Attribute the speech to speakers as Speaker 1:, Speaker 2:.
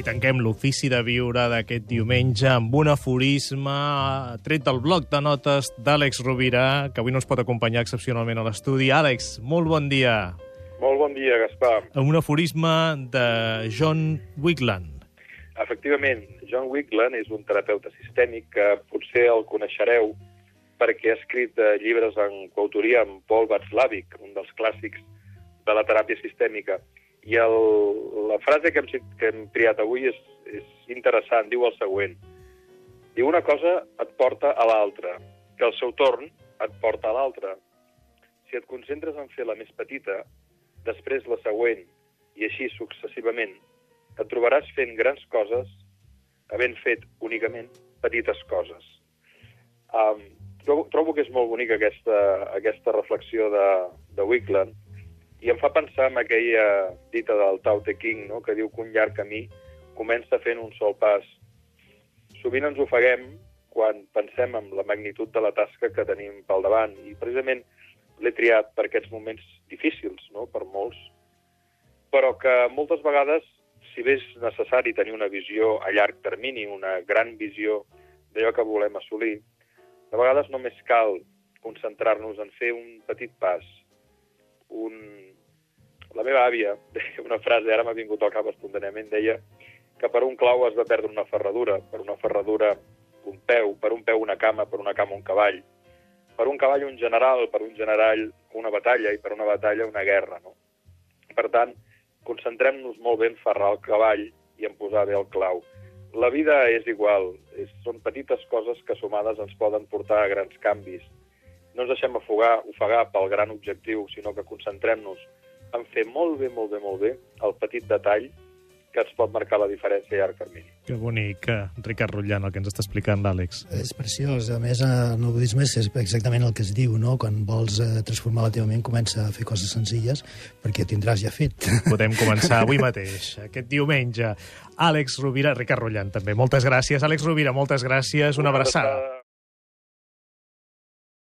Speaker 1: Arrenquem l'ofici de viure d'aquest diumenge amb un aforisme tret del bloc de notes d'Àlex Rovira, que avui no ens pot acompanyar excepcionalment a l'estudi. Àlex, molt bon dia.
Speaker 2: Molt bon dia, Gaspar.
Speaker 1: Un aforisme de John Wigland.
Speaker 2: Efectivament, John Wigland és un terapeuta sistèmic que potser el coneixereu perquè ha escrit eh, llibres en coautoria amb Paul Václavic, un dels clàssics de la teràpia sistèmica. I el, la frase que hem, que hem triat avui és, és interessant, diu el següent. Diu una cosa et porta a l'altra, que al seu torn et porta a l'altra. Si et concentres en fer la més petita, després la següent, i així successivament, et trobaràs fent grans coses, havent fet únicament petites coses. Um, trobo, trobo que és molt bonica aquesta, aquesta reflexió de, de Wicklund, i em fa pensar en aquella dita del Tao Te King, no? que diu que un llarg camí comença fent un sol pas. Sovint ens ofeguem quan pensem en la magnitud de la tasca que tenim pel davant, i precisament l'he triat per aquests moments difícils, no?, per molts, però que moltes vegades, si bé és necessari tenir una visió a llarg termini, una gran visió d'allò que volem assolir, de vegades només cal concentrar-nos en fer un petit pas, un... La meva àvia deia una frase, ara m'ha vingut al cap espontanèment, deia que per un clau has de perdre una ferradura, per una ferradura un peu, per un peu una cama, per una cama un cavall, per un cavall un general, per un general una batalla i per una batalla una guerra. No? Per tant, concentrem-nos molt bé en ferrar el cavall i en posar bé el clau. La vida és igual, és, són petites coses que sumades ens poden portar a grans canvis. No ens deixem afogar, ofegar pel gran objectiu, sinó que concentrem-nos en fer molt bé, molt bé, molt bé el petit detall que ens pot marcar la diferència a llarg termini.
Speaker 1: Que bonic, eh, Ricard Rutllant, el que ens està explicant l'Àlex.
Speaker 3: És preciós. A més, en el budisme és exactament el que es diu, no? Quan vols eh, transformar la teva ment, comença a fer coses senzilles perquè tindràs ja fet.
Speaker 1: Podem començar avui mateix, aquest diumenge. Àlex Rovira, Ricard Rullant també. Moltes gràcies. Àlex Rovira, moltes gràcies. Una abraçada.